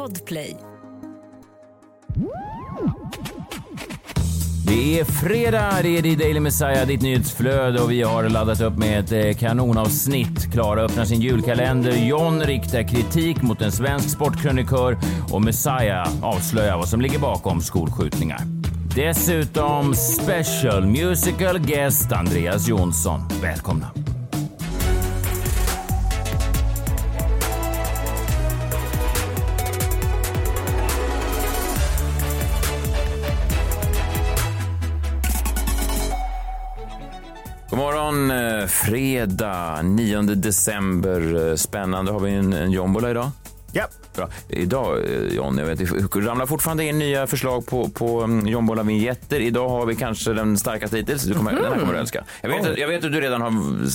Podplay. Det är fredag, det är The Daily Messiah, ditt nyhetsflöde och vi har laddat upp med ett eh, kanonavsnitt. Klara öppnar sin julkalender, John riktar kritik mot en svensk sportkrönikör och Messiah avslöjar vad som ligger bakom skolskjutningar. Dessutom special musical guest Andreas Jonsson. Välkomna! Morgon, eh, fredag 9 december. Eh, Spännande. Har vi en, en jombola idag? Ja. Bra. Idag, eh, John, jag vet, det ramlar fortfarande in nya förslag på, på um, jombola-vinjetter. Idag har vi kanske den starkaste hittills. Du kommer, Den här kommer du älska. Jag vet, att- jag vet att du redan har,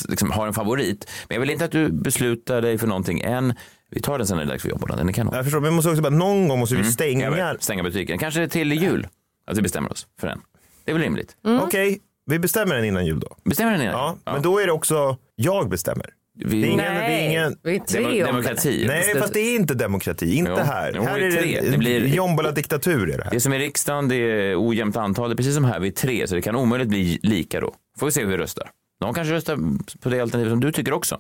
liksom, har en favorit, men jag vill inte att du beslutar dig för någonting än. Vi tar den sen när det är dags för jombolan. Den är kanon. Jag förstår, men vi måste också bara, någon gång måste vi Jag stänga. vet, stänga butiken. Kanske till jul. Att vi bestämmer oss för en. Det är väl rimligt? Okej, vi bestämmer den innan jul då. Bestämmer den innan? Ja, men då är det också jag bestämmer. Vi, Det är ingen, det är ingen... vi är tre det. demokrati. Nej, fast det är inte demokrati. Inte Jo. här. Jo, här är är tre. det, Det blir- jombola-diktatur. Är det här. Det som är riksdagen, det är ojämnt antal. Det är precis som här, vi är tre, så det kan omöjligt bli lika då. Får vi se hur vi röstar. Någon kanske röstar på det alternativ som du tycker också.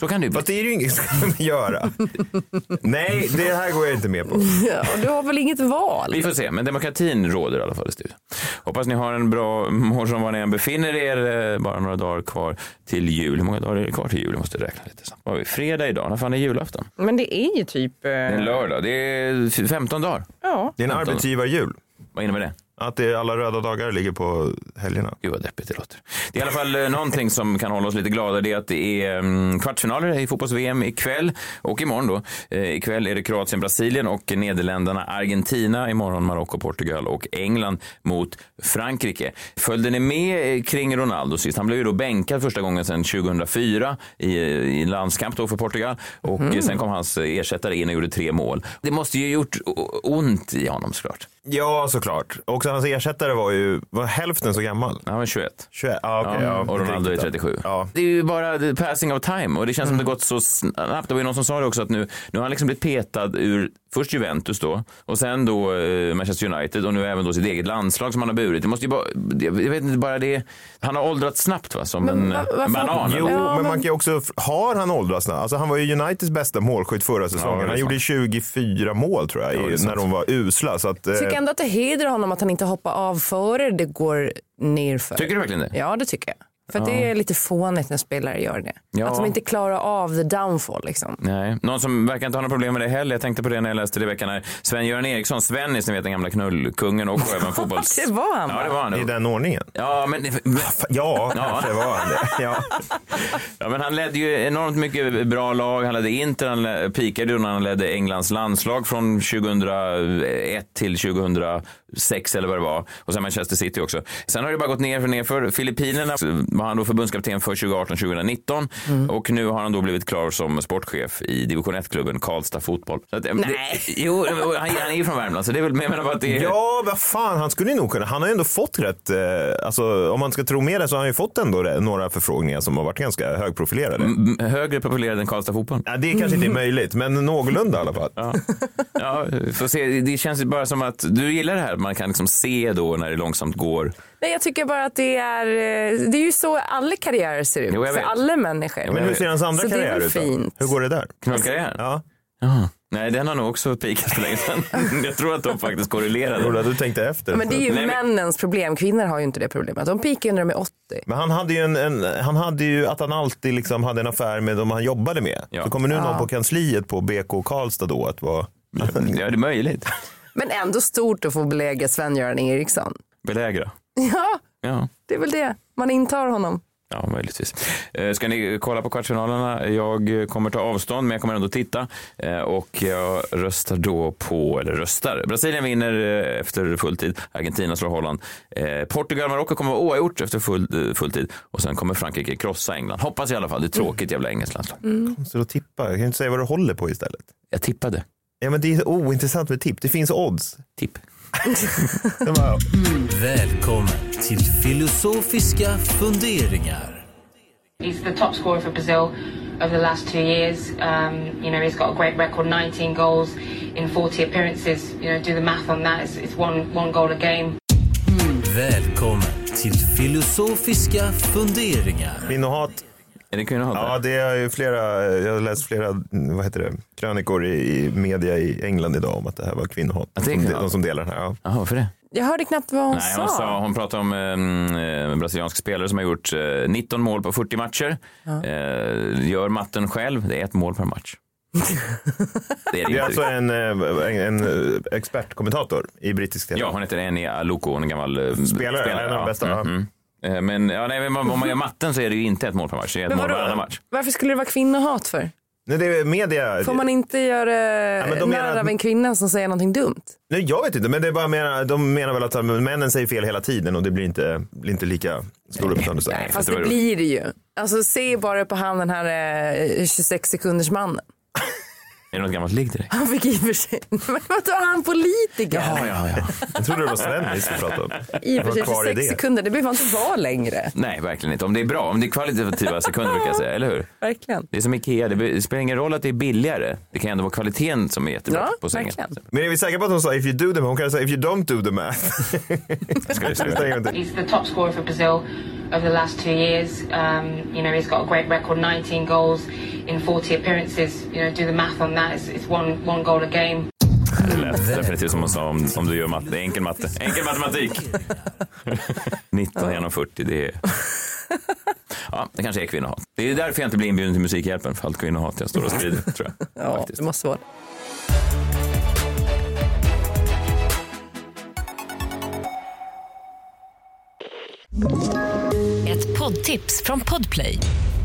Så kan det ju bli. Fast det är ju inget som vi göra. Nej, det här går jag inte med på. Ja, du har väl inget val? Vi får se, men demokratin råder i alla fall i studion. Hoppas ni har en bra morgon var ni än befinner er. Eh, Bara några dagar kvar till jul. Hur många dagar är det kvar till jul? Jag måste räkna lite. snabbt. Vad har vi? Fredag idag. När fan är julafton? Men det är ju typ... eh, Det är en lördag. Det är 15 dagar. Ja. Det är en arbetsgivarjul. Vad innebär det? Att det är alla röda dagar ligger på helgerna. Gud vad deppigt det låter. Det är i alla fall eh, någonting som kan hålla oss lite glada. Det är att det är mm, kvartsfinaler i fotbolls-VM ikväll och imorgon då. Eh, ikväll är det Kroatien, Brasilien och Nederländerna, Argentina. Imorgon Marocko, Portugal och England mot Frankrike. Följde ni med eh, kring Ronaldo sist? Han blev ju då bänkad första gången sedan 2004 i, i landskamp då för Portugal och eh, sen kom hans ersättare in och gjorde tre mål. Det måste ju gjort ont i honom såklart. Ja, såklart. Också hans ersättare var ju var hälften så gammal. Han var 21. 21. Ah, okay, ja, och Ronaldo är inte 37. riktigt. Ja. Det är ju bara the passing of time och det känns som det gått så snabbt. Det var ju någon som sa det också att nu, nu har han liksom blivit petad ur först Juventus då och sen då eh, Manchester United och nu även då sitt eget landslag som han har burit. Det måste ju bara, jag vet inte, bara det. Han har åldrats snabbt va, som Men en va- banan. Jo, Ja, men man kan ju också, har han åldrats snabbt? Alltså han var ju Uniteds bästa målskytt förra Ja, säsongen. är han gjorde 24 mål tror jag, Ja, sant. när de var usla. Så att, eh, Jag tycker ändå att det hedrar honom att han inte hoppar av före det går nerför. Tycker du verkligen det? Ja, det tycker jag. För att det är lite fånigt när spelare gör det. Ja. Att de inte klarar av the downfall liksom. Nej, någon som verkar inte ha några problem med det heller. Jag tänkte på det när jag läste det i veckan. Här. Sven-Göran Eriksson, Svennis, ni vet den gamla knullkungen och även fotbolls... Det var han, Ja, det var han. I den ordningen. Ja, men... Ja, Ja. kanske var han det. Ja. Ja, men han ledde ju enormt mycket bra lag. Han ledde Inter, han peakade ju när han ledde Englands landslag från 2001 till 2006 eller vad det var. Och sen Manchester City också. Sen har det bara gått ner för ner för Filippinerna var han då förbundskapten för 2018-2019 och nu har han då blivit klar som sportchef i division 1-klubben Karlstad Fotboll. Att, eh, Nej. Det, jo, han, han är ju från Värmland så det är väl, jag menar att det är... ja, vad fan, han skulle nog kunna. Han har ju ändå fått rätt, eh, alltså om man ska tro med det så har han ju fått ändå några förfrågningar som har varit ganska högprofilerade. m- Högre populerad än Karlstad Fotboll. Ja, det kanske inte är möjligt, men någorlunda i alla fall. Ja, får se. Det känns ju bara som att du gillar det här, man kan liksom se då när det långsamt går. Nej, jag tycker bara att det är, eh, det är ju så alla karriärer ser ut. Jo, för alla människor. Men hur ser hans andra Så karriär ut då? fint. Hur går det där? Knullkarriär? Ja. Jaha. Nej, den har nog också peakat för länge sedan. Jag tror att de faktiskt korrelerade. Ola, du tänkte efter. Men det är ju Nej, men- männens problem. Kvinnor har ju inte det problemet. De pikar ju när de är 80. Men han hade ju, en, en, han hade ju att han alltid liksom hade en affär med de han jobbade med. Ja. Så kommer nu någon på kansliet på BK Karlstad då att vara... Ja, det är möjligt. Men ändå stort att få belägga Sven-Göran Eriksson. Belägra. Ja, Ja. det är väl det. Man intar honom. Ja, möjligtvis. Eh, Ska ni kolla på kvartsfinalerna? Jag kommer ta avstånd, men jag kommer ändå titta. Eh, Och jag röstar då på, eller röstar. Brasilien vinner eh, efter fulltid. Argentina slår Holland. Portugal, Marocko kommer vara oavgjort efter full, fulltid. Och sen kommer Frankrike krossa England. Hoppas i alla fall. Det är tråkigt jävla engelskt landslag. Så då tippa. Jag kan inte säga vad du håller på istället. Jag tippade. Ja, men det är ointressant med tipp. Det finns odds. Tipp. Det var, Välkommen till filosofiska funderingar. He's the top scorer for Brazil. over the last two years. Um, you know, he's got a great record 19 goals in 40 appearances. You know, do the math on that. It's, it's one, one goal a game. Välkommen till filosofiska funderingar. Kvinnohat. Är det kvinnohat? Ja, det är ju flera, jag har läst flera vad heter det, krönikor i, i media i England idag om att det här var kvinnohat. Att det är De, kvinnohat? de som delar den här. Ja. Jaha, varför det? Jag hörde knappt vad hon Nej, sa. hon, sa, hon pratade om eh, en brasiliansk spelare som har gjort eh, 19 mål på 40 matcher. Eh, gör matten själv, det är ett mål per match. det är det Det är alltså en, eh, en, en expertkommentator i brittisk tv. Ja, hon heter Eni Aluko, en gammal eh, Spelare, en av de bästa, ja. mm. Eh, Men, ja, nej, men om man gör matten så är det ju inte ett mål per match, det är ett mål varannan match. Varför skulle det vara kvinnohat för? Nej, det är media. Får man inte göra menar narr att- av en kvinna som säger någonting dumt? Nej, jag vet inte, men det är bara menar, de menar väl att männen säger fel hela tiden och det blir inte, blir inte lika stor uppståndelse. Fast det blir det ju. Alltså se bara på han den här eh, 26 sekunders mannen. Är det något gammalt ligg till dig? Han fick i och för sig, men vadå är han politiker? Ja, ja, ja. Jag trodde det var Svennis vi pratade om. I och för sig Vad kvar är 26 det? sekunder, det behöver inte vara längre. Nej, verkligen inte. Om det är bra, om det är kvalitativa sekunder brukar jag säga, eller hur? Verkligen. Det är som Ikea, det spelar ingen roll att det är billigare. Det kan ändå vara kvaliteten som är jättebra Ja, på sängen. verkligen. Men är vi säkra på att hon sa if you do the math? Hon kan säga if you don't do the math. Ska till. He's the top scorer for Brazil over the last two years. Um, you know, he's got a great record 19 goals in 40 appearances. You know, do the math on that. It's, it's one, one goal a game. Det lät definitivt som hon sa om, om du gör matte. Enkel matte. Enkel matematik. 19 genom 40, det är... Ja, det kanske är kvinnohat. Det är därför jag inte blir inbjuden till Musikhjälpen, för allt kvinnohat jag står och sprider, tror jag. Ja, Faktiskt. det måste vara Ett poddtips från Podplay.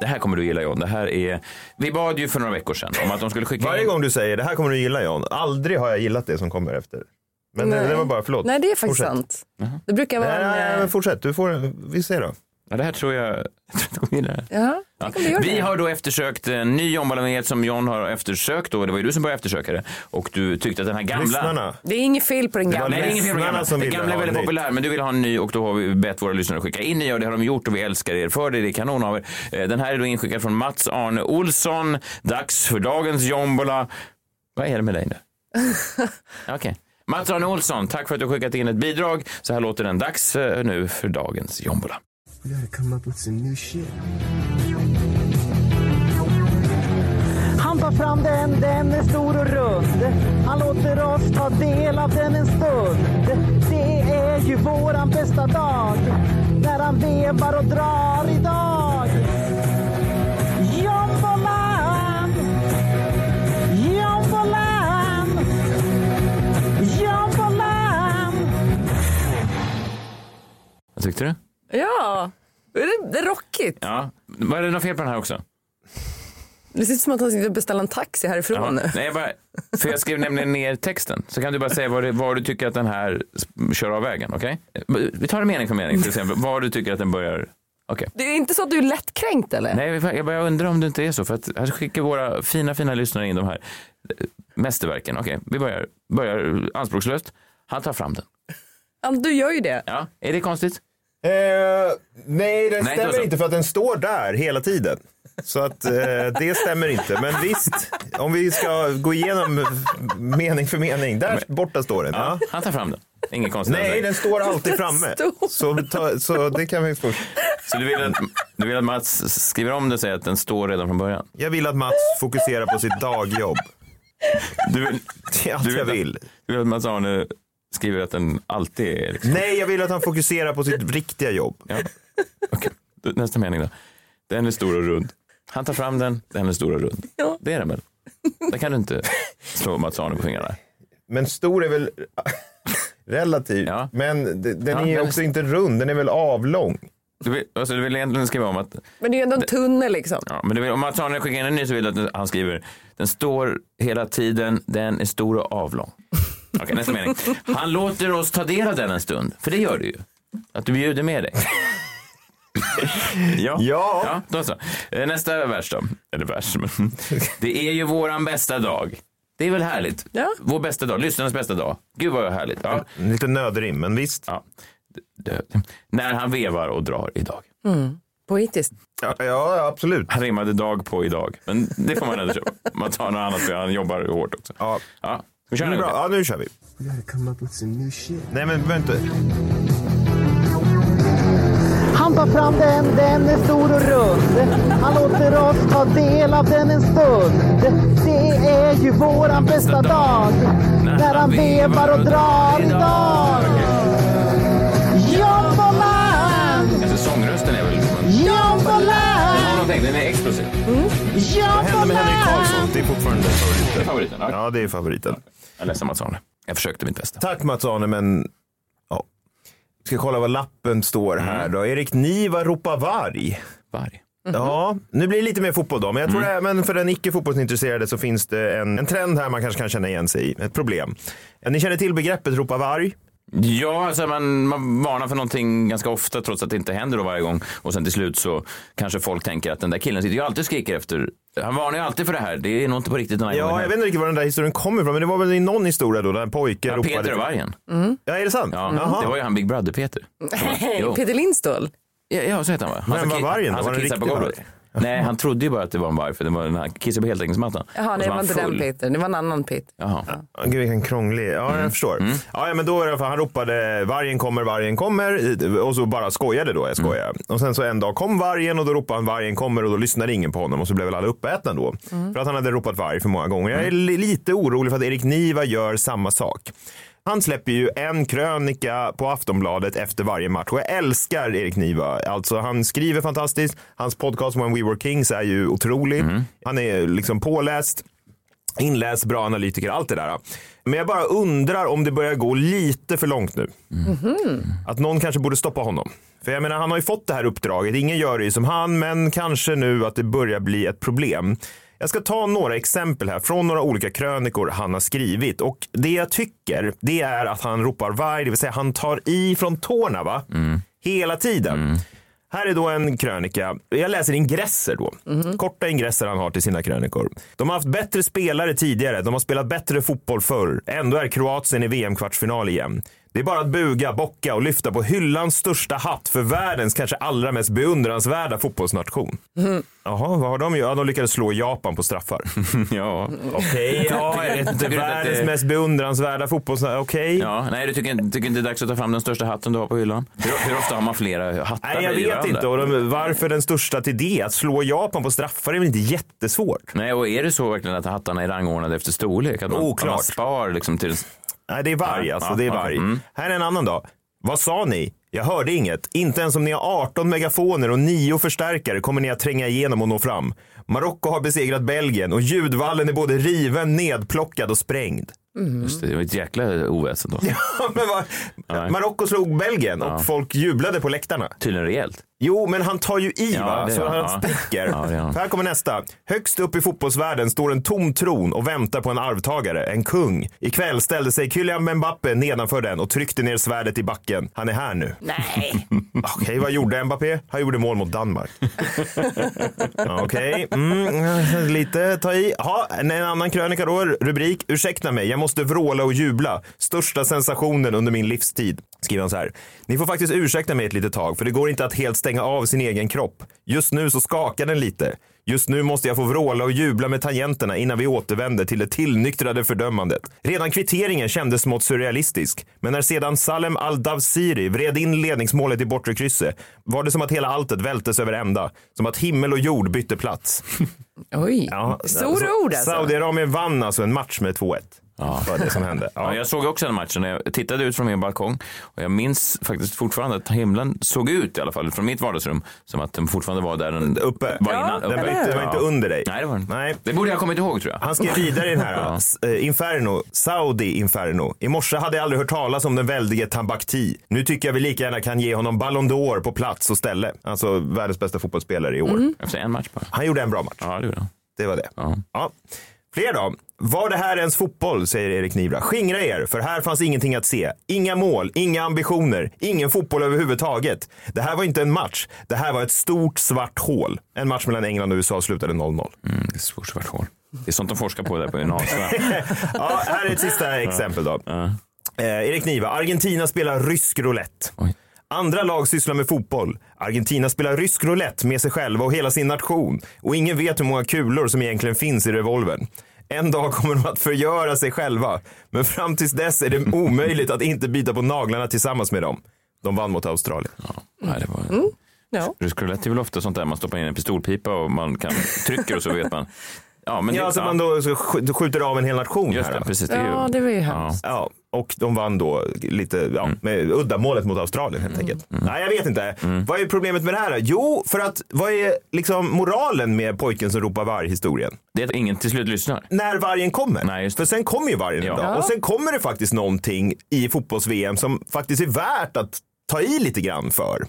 Det här kommer du gilla John. Det här är... Vi bad ju för några veckor sedan om att de skulle skicka Varje in... gång du säger det här kommer du gilla John. Aldrig har jag gillat det som kommer efter. Men det, det var bara, förlåt. Nej, det är faktiskt Fortsätt. sant. Det brukar vara Nej, nej, nej, en... eh, fortsätt. Du får, vi ser då. Ja, det här tror jag... Jag tror att de kommer gilla det. Ja, Ja. Vi det. har då eftersökt en ny John som John har eftersökt och det var ju du som började eftersöka det. Och du tyckte att den här gamla... Lyssnarna. Det är inget fel på den gamla. Nej, det är ingen fel på Lyssnarna gamla. som Den gamla är väldigt populär, men du vill ha en ny och då har vi bett våra lyssnare att skicka in nya och det har de gjort och vi älskar er för det. Det är kanon av er. Eh, Den här är då inskickad från Mats Arne Olsson. Dags för dagens jombola. Vad är det med dig nu? Okej. Mats Arne Olsson, tack för att du skickat in ett bidrag. Så här låter den. Dags eh, nu för dagens jombola. We gotta come up with some new shit. Han tar fram den, den är stor och rund. Han låter oss ta del av den en stund. Det är ju våran bästa dag. När han vevar och drar idag. Jombolan! Jombolan! Jombolan! Vad tyckte du? Ja, det är, rockigt. Ja. Var det något fel på den här också? Det ser ut som att han sitter och beställer en taxi härifrån Ja. nu. Nej, jag bara, för jag skrev nämligen ner texten. Så kan du bara säga var, det, var du tycker att den här kör av vägen. Okej? Vi tar det mening för mening. Till exempel, var du tycker att den börjar... Okej. Det är inte så att du är lättkränkt eller? Nej, jag bara undrar om det inte är så. För att här skickar våra fina, fina lyssnare in de här eh, mästerverken. Okej, vi börjar, börjar anspråkslöst. Han tar fram den. Ja, Du gör ju det. Ja, är det konstigt? Eh, nej, det Nej, stämmer inte så. inte för att den står där hela tiden. Så att eh, det stämmer inte. Men visst, om vi ska gå igenom mening för mening. Där borta står den. Ja, han tar fram den. Inget konstigt. Nej, den står alltid framme. Så, ta, så det kan vi först. Så du vill, att, du vill att Mats skriver om det och säger att den står redan från början? Jag vill att Mats fokuserar på sitt dagjobb. Du vill, Det är allt du jag vill, vill. Att, du vill att Mats Arne skriver att den alltid är liksom... Nej, jag vill att han fokuserar på sitt riktiga jobb. Ja. Då- nästa mening då. Den är stor och rund. Han tar fram den, den är stor och rund. Ja. Det är den väl? Där kan du inte slå Mats Arne på fingrarna. Men stor är väl relativt. Ja. Men den Ja, är ju men- också inte rund, den är väl avlång. Du vill, alltså, du vill egentligen skriva om att Men det är ju ändå en tunnel liksom. Ja, men du vill, om man tar skickar in en ny så vill du att han skriver den står hela tiden, den är stor och avlång. Okej, nästa mening. Han låter oss ta del av den en stund, för det gör du ju. Att du bjuder med dig. ja. Ja. ja, då så. Eh, Nästa vers då. Eller vers, men. Det är ju våran bästa dag. Det är väl härligt? Ja. Vår bästa dag, lyssnarnas bästa dag. Gud vad härligt. Ja. Lite nödrim, men visst. Ja. När han vevar och drar idag. Poetiskt. Ja, ja absolut. Han rimmade dag på idag. Men det får man ändå köpa. Man tar något annat för han jobbar hårt också. Ja. Ja. Vi kör Det nu. bra. Ja, nu kör vi. Nej, men vänta. Han tar fram den, den är stor och rund. Han låter oss ta del av den en stund. Det är ju våran bästa dag. När han vevar och drar idag. Jomboland! Alltså sångrösten är väl... Jomboland! Någonting, den är explosiv. Vad hände med Henrik Karlsson? Det är fortfarande favoriten. Favoriten? Ja. Ja, det är favoriten. Jag är ledsen Mats Arne. Jag försökte mitt bästa. Tack Mats Arne, men ja. Ska kolla vad lappen står Mm. här då. Erik Niva ropar varg. Varg. Ja, nu blir det lite mer fotboll då, men jag tror Mm. även för den icke fotbollsintresserade så finns det en, en trend här man kanske kan känna igen sig i, ett problem. Ni känner till begreppet ropa varg? Ja, alltså man, man varnar för någonting ganska ofta trots att det inte händer då varje gång. Och sen till slut så kanske folk tänker att den där killen sitter ju alltid och skriker efter. Han varnar ju alltid för det här. Det är nog inte på riktigt den här Ja, gången. jag vet inte riktigt var den där historien kommer ifrån, men det var väl i någon historia då där en pojke Ja, ropade. Peter och vargen. Ja, är det sant? Ja, Jaha. det var ju han Big Brother-Peter. Peter Lindstål. Ja, ja, så heter han va? Han var vargen då? Han som kissade på golvet. Nej, han trodde ju bara att det var en varg för det var, han kissade på heltäckningsmattan. Jaha, Och det var inte den. Peter. Det var en annan Peter. Jaha. Ja, Gud vilken krånglig. Ja, Mm. jag förstår. Ja, ja, men då för han ropade vargen kommer, vargen kommer och så bara skojade då. Jag Mm. skojar. Och sen så en dag kom vargen och då ropade han vargen kommer och då lyssnade ingen på honom och så blev väl alla uppätna då. För att han hade ropat varg för många gånger. Jag är li- lite orolig för att Erik Niva gör samma sak. Han släpper ju en krönika på Aftonbladet efter varje match och jag älskar Erik Niva. Alltså han skriver fantastiskt. Hans podcast When We Were Kings är ju otrolig. Han är liksom påläst. Inläst, bra analytiker, allt det där. Men jag bara undrar om det börjar gå lite för långt nu. Att någon kanske borde stoppa honom. För jag menar, han har ju fått det här uppdraget. Ingen gör det ju som han, men kanske nu att det börjar bli ett problem. Jag ska ta några exempel här från några olika krönikor han har skrivit. Och det jag tycker, det är att han ropar varg, det vill säga han tar i från tårna va? Hela tiden. Här är då en krönika. Jag läser ingresser då. Korta ingresser han har till sina krönikor. De har haft bättre spelare tidigare. De har spelat bättre fotboll förr. Ändå är Kroatien i VM-kvartsfinal igen. Det är bara att buga, bocka och lyfta på hyllans största hatt för världens kanske allra mest beundransvärda fotbollsnation. Jaha, vad har de gjort? Ja, de lyckades slå Japan på straffar. Ja. Okej, ja, jag vet inte. Världens det- mest beundransvärda fotbollsnation. Okej. ja. Nej, du tycker, tycker inte det är dags att ta fram den största hatten du har på hyllan? Hur, hur ofta har man flera hattar Nej, jag vet inte. Och de, varför den största till det? Att slå Japan på straffar är väl inte jättesvårt? Nej, och är det så verkligen att hattarna är rangordnade efter storlek? Att man, Oklart. att man spar liksom till... Nej, det är varg Ja, alltså. ja, det är varg. Mm. Här är en annan dag. Vad sa ni? Jag hörde inget. Inte ens om ni har 18 megafoner och 9 förstärkare kommer ni att tränga igenom och nå fram. Marocko har besegrat Belgien och ljudvallen är både riven, nedplockad och sprängd. Just det, det var ett jäkla oväsen då. Men Nej. Marocko slog Belgien och Ja. folk jublade på läktarna. Tydligen rejält. Jo, men han tar ju i Ja, va? det så han han. spricker. Ja, här kommer nästa. Högst upp i fotbollsvärlden står en tom tron och väntar på en arvtagare, en kung. Ikväll ställde sig Kylian Mbappé nedanför den och tryckte ner svärdet i backen. Han är här nu. Nej. Okej, vad gjorde Mbappé? Han gjorde mål mot Danmark. Ja, Okej, mm, lite ta i. Ha, en en annan krönika då. Rubrik. Ursäkta mig, jag måste vråla och jubla. Största sensationen under min livstid. Skriver han så här. Ni får faktiskt ursäkta mig ett litet tag, för det går inte att helt stänga av sin egen kropp. Just nu så skakar den lite. Just nu måste jag få vråla och jubla med tangenterna innan vi återvänder till det tillnyktrade fördömandet. Redan kvitteringen kändes smått surrealistisk, men när sedan Salem Al-Davsiri vred in ledningsmålet i bortre krysset var det som att hela alltet vältes över ända. Som att himmel och jord bytte plats. Oj, Ja, stora ord alltså. Saudiarabien vann alltså en match med 2-1. Var det som hände. Ja. jag såg också den matchen. Jag tittade ut från min balkong och jag minns faktiskt fortfarande att himlen såg ut i alla fall från mitt vardagsrum som att den fortfarande var där den Uppe? var Ja, innan. den var Uppe. inte- var inte under dig? Nej, det var den. Nej. Det borde jag kommit ihåg tror jag. Han skrev vidare i den här eh, Inferno, Saudi Inferno. I morse hade jag aldrig hört talas om den väldige Tambakti. Nu tycker jag vi lika gärna kan ge honom Ballon d'Or på plats och ställe. Alltså världens bästa fotbollsspelare i år. Mm. Efter en match bara. Han gjorde en bra match. Ja, det gjorde han. Det var det. Ja. Ja. Fler då? Var det här ens fotboll, säger Erik Nivra. Skingra er, för här fanns ingenting att se. Inga mål, inga ambitioner, ingen fotboll överhuvudtaget. Det här var inte en match. Det här var ett stort svart hål. En match mellan England och USA slutade 0-0. Mm, det är ett stort svart hål. Det är sånt de forskar på där på gymnasiet. ja, här är ett sista exempel då. Eh, Erik Niva, Argentina spelar rysk roulette. Andra lag sysslar med fotboll. Argentina spelar rysk roulette med sig själva och hela sin nation. Och ingen vet hur många kulor som egentligen finns i revolvern. En dag kommer de att förgöra sig själva. Men fram tills dess är det omöjligt att inte bita på naglarna tillsammans med dem. De vann mot Australien. Nej, det var... Ja. Rysk roulette är väl ofta sånt där man stoppar in en pistolpipa och man kan trycker och så vet man. Ja, men ja, det, alltså man då skjuter av en hel nation Just här. det, precis. Det ju, Ja, det var ju hemskt. Ja, och de vann då lite, ja, med uddamålet mot Australien helt enkelt. Nej, jag vet inte. Vad är problemet med det här? då? Jo, för att vad är liksom moralen med pojken som ropar varg-historien? det är att ingen till slut lyssnar. När vargen kommer. Nej, just för sen kommer ju vargen Ja. en dag. Ja. Och sen kommer det faktiskt någonting i fotbolls-VM som faktiskt är värt att ta i lite grann för.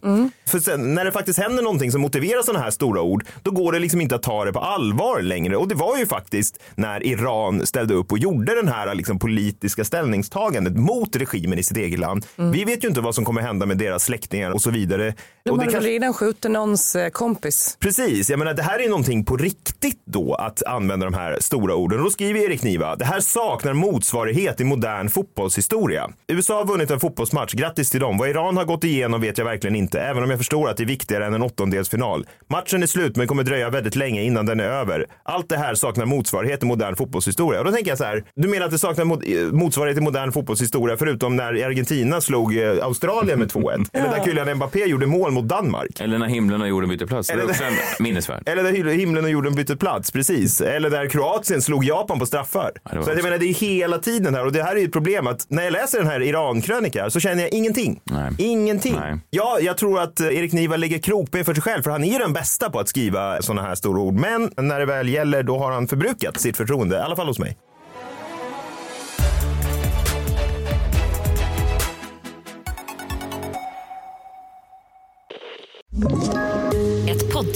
För sen, när det faktiskt händer någonting som motiverar sådana här stora ord, då går det liksom inte att ta det på allvar längre. Och det var ju faktiskt när Iran ställde upp och gjorde den här liksom politiska ställningstagandet mot regimen i sitt eget land. Vi vet ju inte vad som kommer hända med deras släktingar och så vidare. De hade kanske- redan skjutit någons eh, kompis. Precis, jag menar det här är någonting på riktigt då att använda de här stora orden. Och då skriver Erik Niva, det här saknar motsvarighet i modern fotbollshistoria. USA har vunnit en fotbollsmatch, grattis till dem. Vad Iran har gått igenom vet jag verkligen inte, även om jag förstår att det är viktigare än en åttondelsfinal. Matchen är slut men kommer dröja väldigt länge innan den är över. Allt det här saknar motsvarighet i modern fotbollshistoria. Och då tänker jag så här, du menar att det saknar eh, motsvarighet i modern fotbollshistoria förutom när Argentina slog eh, Australien med 2-1? Eller där Kylian Mbappé gjorde mål mot Danmark? Eller när himlen och jorden byter plats. Det är Eller- också en minnesvärd. Eller him- himlen och jorden bytte plats, precis. Eller där Kroatien slog Japan på straffar. var så att jag menar, det är hela tiden här och det här är ju ett problem att när jag läser den här Iran-krönikan så känner jag ingenting. Nej. Ingenting. Nej. Ja, jag tror att eh, Erik Niva lägger krokben för sig själv för han är ju den bästa på att skriva sådana här stora ord. Men när det väl gäller då har han förbrukat sitt förtroende, i alla fall hos mig.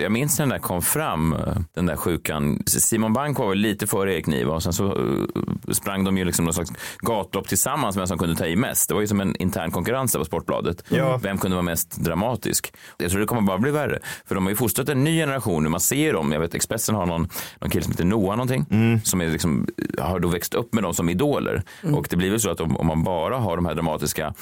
Jag minns när den där kom fram, den där sjukan. Simon Bank var väl lite före Erik Niva och sen så eh, sprang de ju liksom någon slags gatlopp tillsammans vem som kunde ta i mest. Det var ju som en intern konkurrens där på Sportbladet. Ja. Vem kunde vara mest dramatisk? Jag tror det kommer bara bli värre. För de har ju fostrat en ny generation nu. Man ser dem. Jag vet Expressen har någon, någon kille som heter Noah någonting. Som är liksom, har då växt upp med dem som idoler. Och det blir väl så att om, om man bara har de här dramatiska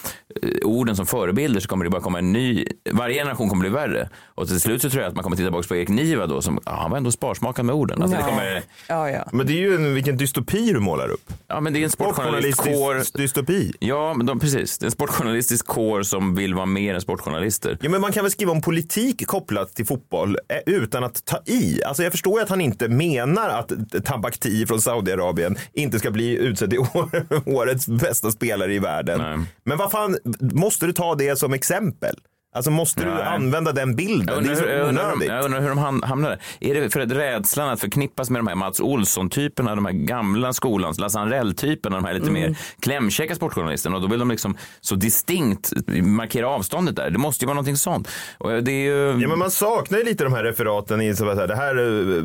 eh, orden som förebilder så kommer det bara komma en ny. Varje generation kommer bli värre. Och till slut så tror jag att man kommer titta tillbaka på Erik Niva då som, ja, han var ändå sparsmakad med orden. Alltså, det Ja. kommer, Ja, ja. Men det är ju en, vilken dystopi du målar upp. ja men det är en. Sportjournalistisk dystopi. Ja, men de, precis. Det är en sportjournalistisk kår som vill vara mer än sportjournalister. Ja, men man kan väl skriva om politik kopplat till fotboll eh, utan att ta i. Alltså jag förstår ju att han inte menar att Tabakti från Saudiarabien inte ska bli utsedd till år- årets bästa spelare i världen. Nej. Men vad fan, måste du ta det som exempel? Alltså måste du Nej. använda den Jag bilden? Det undrar, är så jag, undrar, onödigt. jag undrar hur de ham- hamnade. Är det för att rädslan att förknippas med de här Mats Olsson-typerna, de här gamla skolans, Lasse Anrell-typerna, de här lite mer klämkäcka sportjournalisterna och då vill de liksom så distinkt markera avståndet där. Det måste ju vara någonting sånt. Och det är ju... Ja, men man saknar ju lite de här referaten i så att säga, det här, eh,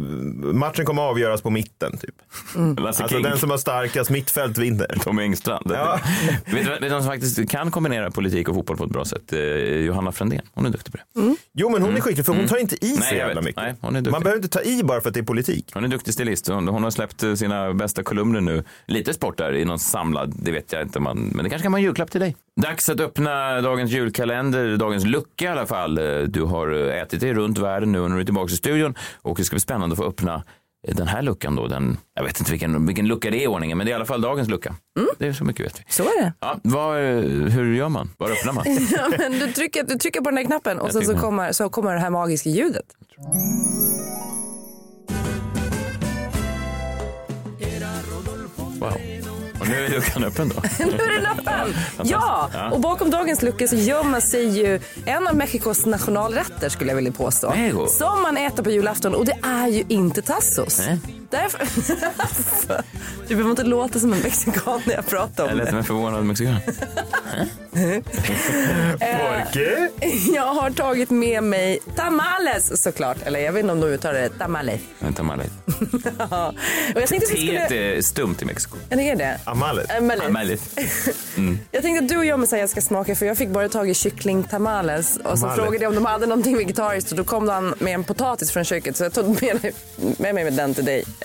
matchen kommer avgöras på mitten. Typ. Lasse Alltså King, den som har starkast mittfält vinner. Tommy Engstrand. Ja. vet du vet du vem som faktiskt kan kombinera politik och fotboll på ett bra sätt? Eh, Johanna Frändén. Hon är duktig på det. Jo men hon är skicklig för hon tar inte i Mm. Nej, så jag jävla vet. mycket. Nej, hon är duktig. Man behöver inte ta i bara för att det är politik. Hon är duktig stilist. Hon, hon har släppt eh, sina bästa kolumner nu. Lite sport där i någon samlad, det vet jag inte. Man, men det kanske kan vara en julklapp till dig. Dags att öppna dagens julkalender, dagens lucka i alla fall. Eh, Du har eh, ätit dig runt världen nu och nu är du tillbaka i studion. Och det ska bli spännande att få öppna den här luckan då. Den, jag vet inte vilken, vilken lucka det är i ordningen, men det är i alla fall dagens lucka. Det är så mycket vet vi. Så är det. Ja, vad, eh, hur gör man? Var öppnar man? Ja, men du, trycker, du trycker på den där knappen och sen så kommer, så kommer det här magiska ljudet. nu är luckan öppen då. nu är den öppen! Ja, Ja. och bakom dagens lucka så gömmer sig ju en av Mexikos nationalrätter skulle jag vilja påstå. Mexiko. Som man äter på julafton och det är ju inte tassos. Därför... du behöver inte låta som en mexikan när jag pratar om Jag lät det. som en förvånad mexikan. Porque? Jag har tagit med mig tamales såklart. Eller jag vet inte om de uttalar det tamales. Vänta, Malay. Ja. och jag tänkte att vi skulle... är stumt i Mexiko. Ja, det är det. Amalet. Amalet. Amalet. Mm. Jag tänkte att du och jag Messiah ska smaka för jag fick bara tag i kyckling tamales och så Tamales. frågade jag om de hade någonting vegetariskt och då kom han med en potatis från köket så jag tog med, med mig med den till dig eh,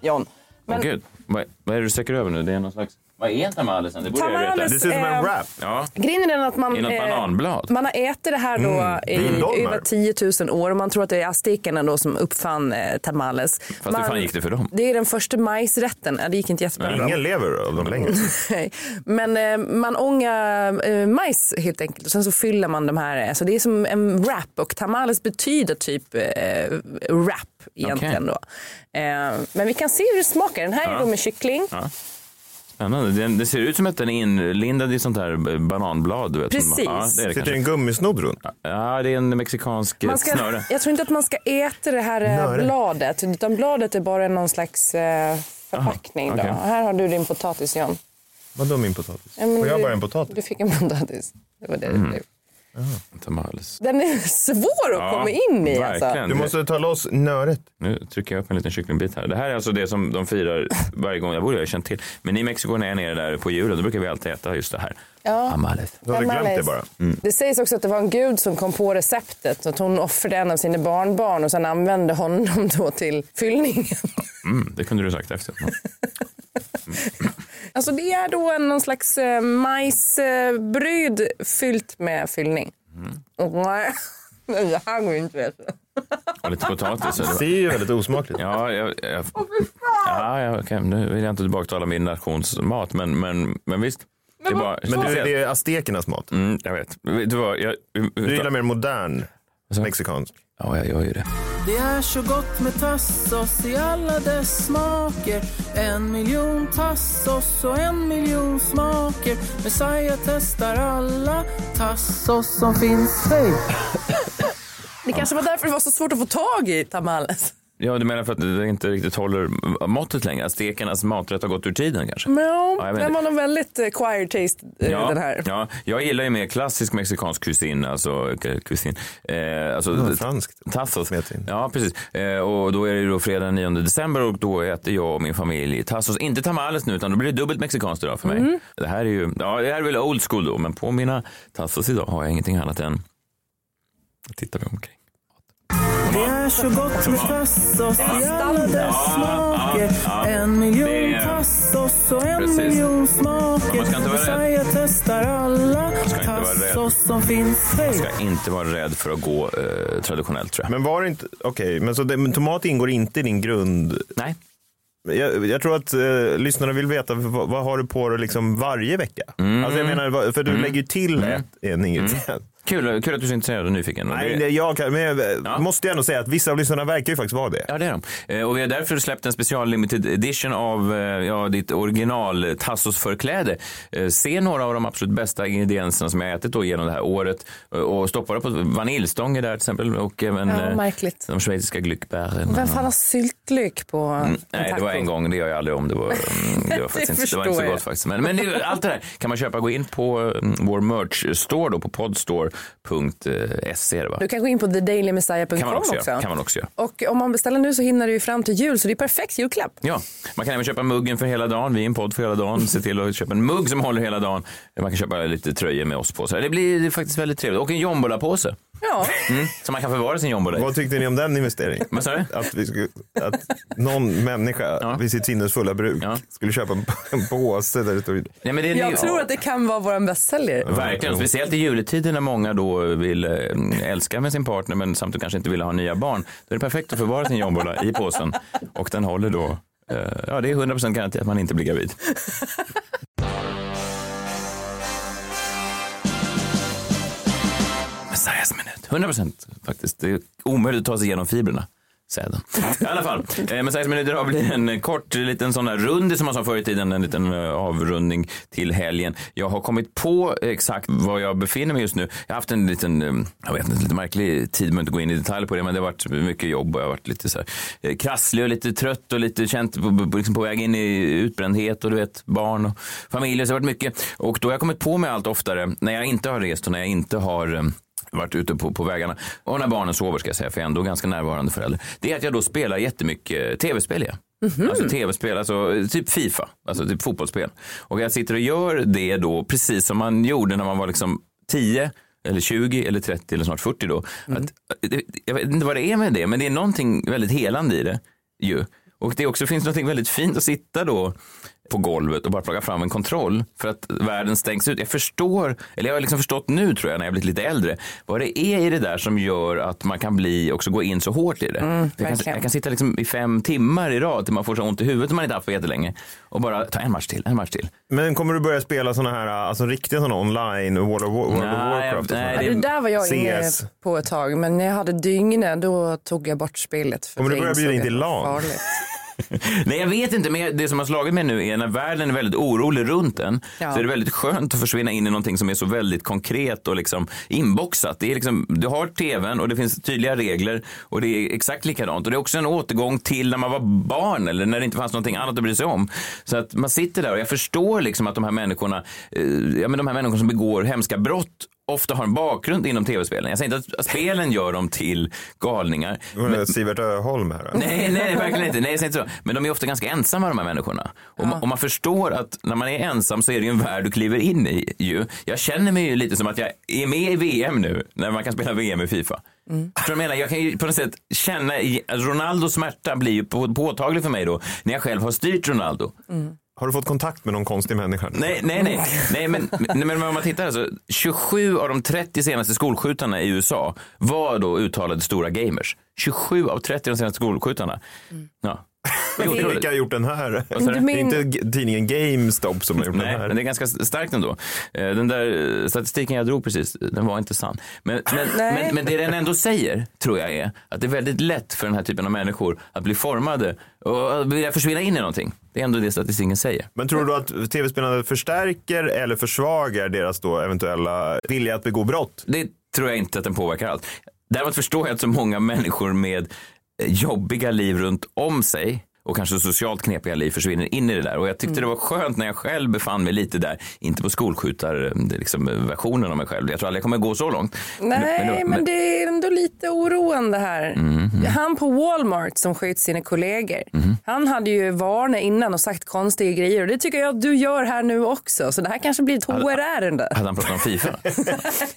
John. Men... Gud, vad, vad är det du sträcker över nu? Det är någon slags... Vad är en tamalesen? Det borde jag veta. Det ser ut som en eh, wrap. Ja. Grejen är den att man, I något bananblad. man har ätit det här då Mm, i över 10 000 år och man tror att det är aztekerna då som uppfann eh, tamales. Fast man, hur fan gick det för dem? Det är den första majsrätten. Det gick inte jättebra. dem. Ingen lever av dem längre. Nej. Men eh, man ångar eh, majs helt enkelt och sen så fyller man de här, alltså det är som en wrap och tamales betyder typ eh, wrap egentligen då. Eh, men vi kan se hur det smakar. Den här är Ja. då med kyckling. Ja. Spännande. Det, det ser ut som att den är inlindad i sånt här bananblad. Du vet, Precis. Ja, det är det Sitter det en gummisnodd runt? Ja, det är en mexikansk Man ska, snöre. jag tror inte att man ska äta det här eh, Nöre. bladet utan bladet är bara någon slags eh, förpackning. Aha, då. okej. Här har du din potatis John. Vadå min potatis? Ja, Får jag du- bara en potatis? Du fick en potatis. Det var det Mm. det blev. Tamales. Den är svår att Ja, komma in i alltså. verkligen. Du måste ta loss nöret. Nu trycker jag upp en liten kycklingbit här. Det här är alltså det som de firar varje gång. Jag borde ha känt till. Men i Mexiko när jag är nere där på julen, då brukar vi alltid äta just det här. Ja. Tamales. Du hade glömt det bara. Det sägs också att det var en gud som kom på receptet. Att hon offrade en av sina barnbarn och sen använde honom då till fyllningen. Mm, det kunde du sagt efter. Alltså det är då en, någon slags eh, majsbröd fyllt med fyllning. Nej, det här går ju inte du. Och lite potatis. Det ser ju väldigt osmakligt Ja, jag, jag, ja, jag, okej, nu vill jag inte tillbaka min nationsmat, men, men, men visst. Det är bara, Men du, det är aztekernas mat. Mm, jag vet. Du, vad, jag, Du gillar mer modern mexikansk. Ja, jag gör ju det. Det är så gott med tassos i alla dess smaker En miljon tassos och en miljon smaker Messiah testar alla tassos som finns Hej! Det kanske var därför det var så svårt att få tag i tamales. Ja, du menar för att det inte riktigt håller måttet längre? Aztekernas maträtt har gått ur tiden kanske? Men Ja, den var nog väldigt eh, quiet taste eh, Ja, den här. ja, jag gillar ju mer klassisk mexikansk kusin, alltså eh, kusin. Eh, alltså, Ja, franskt. Tassos. Ja, precis. Eh, och då är det ju då fredag den 9 december och då äter jag och min familj tassos. Inte tamales nu, utan då blir det dubbelt mexikanskt idag för mig. Mm. Det här är ju, ja, det här är väl old school då, men på mina tassos idag har jag ingenting annat än, tittar vi omkring. Det är så gott med tassos i alla dess smaker. En miljon tassos och en Precis. miljon Man smaker ska inte vara rädd. Messiah testar alla tassos som finns Hej! ska inte vara rädd för att gå eh, traditionellt tror jag. Men var det inte, okej, men så det, men tomat ingår inte i din grund? Nej. Jag, jag tror att eh, lyssnarna vill veta vad, vad har du på dig liksom varje vecka? Mm. Alltså jag menar, vad- för du lägger ju till ett, en ingrediens. Kul, kul att du är så intresserad och nyfiken. Nej, det- det, jag kan, men jag måste ju ändå säga att vissa av lyssnarna verkar ju faktiskt vara det. Ja, det är de. Eh, Och vi har därför släppt en special limited edition av eh, ja, ditt original eh, Tassos förkläde. Eh, Se några av de absolut bästa ingredienserna som jag ätit då genom det här året och stoppa det på vaniljstångar där till exempel och även Ja, märkligt. de schweiziska glückbären. Vem fan har syltlök på Mm, Nej, det var en gång. Det gör jag aldrig om. Det var, mm, det var, faktiskt inte, det var inte så jag. gott faktiskt. Men, men det, allt det där kan man köpa. Gå in på mm, vår merch-store då på podstore.se. va? Du kan gå in på thedailyMessiah.com kan man också, också. kan man också göra. Och om man beställer nu så hinner det ju fram till jul så det är perfekt julklapp. Ja, man kan även köpa muggen för hela dagen. Vi är en podd för hela dagen. Se till att köpa en mugg som håller hela dagen. Man kan köpa lite tröjor med oss på. Så det blir faktiskt väldigt trevligt. Och en jombola-påse. Ja. Mm, så man kan förvara sin jombola i. Vad tyckte ni om den investeringen? Vad sa du? Att, vi skulle, att någon människa vid sitt sinnesfulla bruk skulle köpa en, en påse där det stod... Ja, men det är Jag ny- tror att det kan vara vår bästsäljare. Verkligen, speciellt i juletider när många då vill eh, älska med sin partner men samtidigt kanske inte vill ha nya barn. Då är det perfekt att förvara sin jombola i påsen och den håller då, eh, ja det är 100% garanti att man inte blir gravid. Messiahs minut, 100% faktiskt. Det är omöjligt att ta sig igenom fibrerna. Säden. I alla fall, eh, Messiahs minuter har blivit en kort liten sån där rundis som man sa förr i tiden, en liten eh, avrundning till helgen. Jag har kommit på exakt var jag befinner mig just nu. Jag har haft en liten, eh, jag vet inte, lite märklig tid, med inte gå in i detalj på det, men det har varit mycket jobb och jag har varit lite så här, eh, krasslig och lite trött och lite känt på, på, liksom på väg in i utbrändhet och du vet, barn och familj, så det har varit mycket. Och då har jag kommit på mig allt oftare när jag inte har rest och när jag inte har eh, varit ute på, på vägarna. Och när barnen sover ska jag säga, för jag är ändå ganska närvarande förälder. Det är att jag då spelar jättemycket tv-spel. Ja. Alltså tv-spel, alltså typ Fifa, alltså typ fotbollsspel. Och jag sitter och gör det då precis som man gjorde när man var liksom 10 eller 20 eller 30 eller snart 40 då. Att, det- jag vet inte vad det är med det, men det är någonting väldigt helande i det ju. Och det också finns något väldigt fint att sitta då på golvet och bara plocka fram en kontroll för att världen stängs ut. Jag förstår, eller jag har liksom förstått nu tror jag när jag blivit lite äldre, vad det är i det där som gör att man kan bli, också gå in så hårt i det. jag, kan, jag kan sitta liksom i fem timmar i rad till man får så ont i huvudet som man inte haft på jättelänge och bara ta en match till, en match till. Men kommer du börja spela såna här, alltså riktiga såna online, World of, War- World of Nej, Warcraft? och nej, Ja, där? det där var jag inne CS. på ett tag, men när jag hade dygne då tog jag bort spelet. För Kommer du börja bjuda in till det LAN? Nej, jag vet inte, men det som har slagit mig nu är när världen är väldigt orolig runt en Ja. så är det väldigt skönt att försvinna in i någonting som är så väldigt konkret och liksom inboxat. Det är liksom, du har tvn och det finns tydliga regler och det är exakt likadant. Och det är också en återgång till när man var barn eller när det inte fanns någonting annat att bry sig om. Så att man sitter där och jag förstår liksom att de här människorna, eh, ja, men de här människorna som begår hemska brott ofta har en bakgrund inom tv-spelen. Jag säger inte att spelen gör dem till galningar. Men... Sivert Öholm här. Nej, nej, verkligen inte. Nej, jag säger inte så. Men de är ofta ganska ensamma de här människorna. Och, man, och man förstår att när man är ensam så är det ju en värld du kliver in i. Ju. Jag känner mig ju lite som att jag är med i VM nu, när man kan spela VM i Fifa. Mm. För jag menar, jag kan ju på något sätt känna, Ronaldos smärta blir ju på- påtaglig för mig då, när jag själv har styrt Ronaldo. Har du fått kontakt med någon konstig människa? Nej, nej, nej. nej men, men, men om man tittar alltså, 27 av de 30 senaste skolskjutarna i USA var då uttalade stora gamers. 27 av 30 av de senaste skolskjutarna. Ja. Vilka har gjort den här? Det är inte tidningen GameStop som har gjort den Nej, här. men det är ganska starkt ändå. Eh, Den där eh, statistiken jag drog precis, den var inte sann. Men, men, men, men det den ändå säger, tror jag är, att det är väldigt lätt för den här typen av människor att bli formade och vilja försvinna in i någonting. Det är ändå det statistiken säger. Men tror du att tv-spelandet förstärker eller försvagar deras då eventuella vilja att begå brott? Det tror jag inte att den påverkar allt. Däremot förstår jag att så många människor med jobbiga liv runt om sig och kanske socialt knepiga liv försvinner in i det där. Och jag tyckte det var skönt när jag själv befann mig lite där, inte på skolskjutarversionen liksom, eh, versionen av mig själv. Jag tror aldrig jag kommer gå så långt. Nej, men, det är ändå lite oroande här. Mhm. Han på Walmart som sköt sina kollegor, Mhm. han hade ju varnat innan och sagt konstiga grejer och det tycker jag att du gör här nu också. Så det här kanske blir ett HR-ärende. Hade han pratat om Fifa?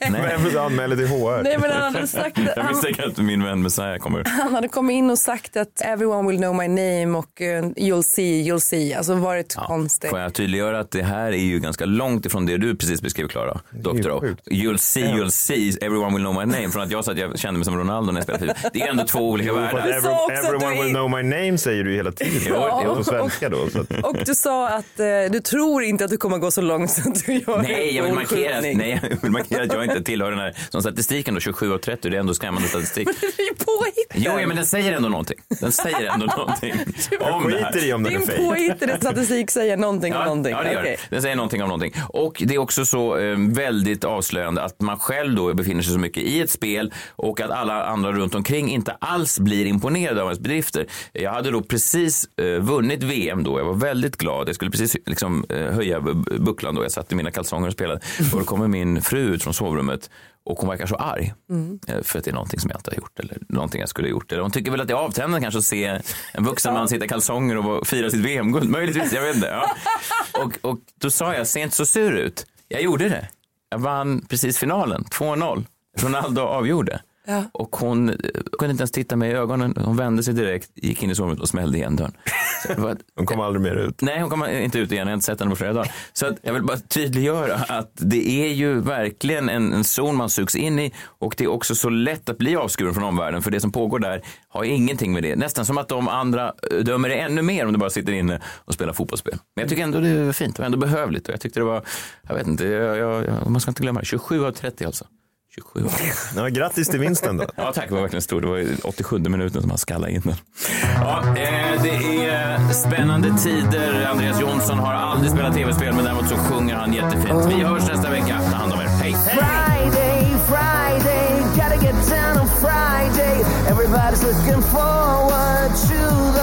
Nej. Vem anmäler till HR? Nej, men han hade sagt Jag misstänker att min vän Messiah kommer. han hade kommit in och sagt att everyone will know my name och eh, you'll see, you'll see. Alltså varit konstigt. Får jag tydliggöra att det här är ju ganska långt ifrån det du precis beskrev Klara, Dr. O. You'll see, you'll see, everyone will know my name. Från att jag sa att jag kände mig som Ronaldo när jag spelade FIFA. Det är ändå två olika världar. Every, everyone är- will know my name säger du hela tiden. Jo, jo. På svenska då. Så att, Och du sa att eh, du tror inte att du kommer gå så långt så att du gör Nej, jag vill, markera, nej, jag vill markera att jag inte tillhör den här som statistiken då, 27 av 30, det är ändå skrämmande statistik. Det är ju påhittat. Jo, ja, men den säger ändå någonting. Den säger ändå någonting om det här. skiter i om den är Din fejk. påhittade statistik säger någonting om Ja, någonting. ja, det gör det. Den säger någonting om någonting. Och det är också så eh, väldigt avslöjande att man själv då befinner sig så mycket i ett spel och att alla andra runt omkring inte alls blir imponerade av ens bedrifter. Jag hade då precis eh, vunnit VM då. Jag var väldigt glad. Jag skulle precis liksom, eh, höja bu- bucklan då. Jag satt i mina kalsonger och spelade. Och då kommer min fru ut från sovrummet och hon verkar så arg. Eh, För att det är någonting som jag inte har gjort eller någonting jag skulle ha gjort. Eller hon tycker väl att det är avtändande kanske att se en vuxen man sitta i kalsonger och fira sitt VM-guld. Möjligtvis, jag vet inte. Ja. Och, och då sa jag, se inte så sur ut. Jag gjorde det. Jag vann precis finalen, 2-0. Ronaldo avgjorde. Ja. Och hon eh, kunde inte ens titta mig i ögonen. Hon vände sig direkt, gick in i sovrummet och smällde igen dörren. Så det var, Hon kom aldrig mer ut. Nej, hon kommer inte ut igen. Jag har inte sett henne på flera dagar. Så att jag vill bara tydliggöra att det är ju verkligen en, en zon man sugs in i och det är också så lätt att bli avskuren från omvärlden för det som pågår där har ingenting med det. Nästan som att de andra eh, dömer det ännu mer om du bara sitter inne och spelar fotbollsspel. Men jag tycker ändå det är fint och ändå behövligt och jag tyckte det var, jag vet inte, jag, jag, jag, man ska inte glömma det, 27 av 30 alltså. 27 av 30. Ja, grattis till vinsten då. Ja tack, det var verkligen stort. Det var ju 87 minuten som han skallade in den. Ja, eh, det är spännande tider. Andreas Jonsson har aldrig spelat tv-spel men däremot så sjunger han jättefint. Vi hörs nästa vecka. Ta hand om er. Hej! Friday, Friday, gotta get down on Friday. Everybody's looking forward to the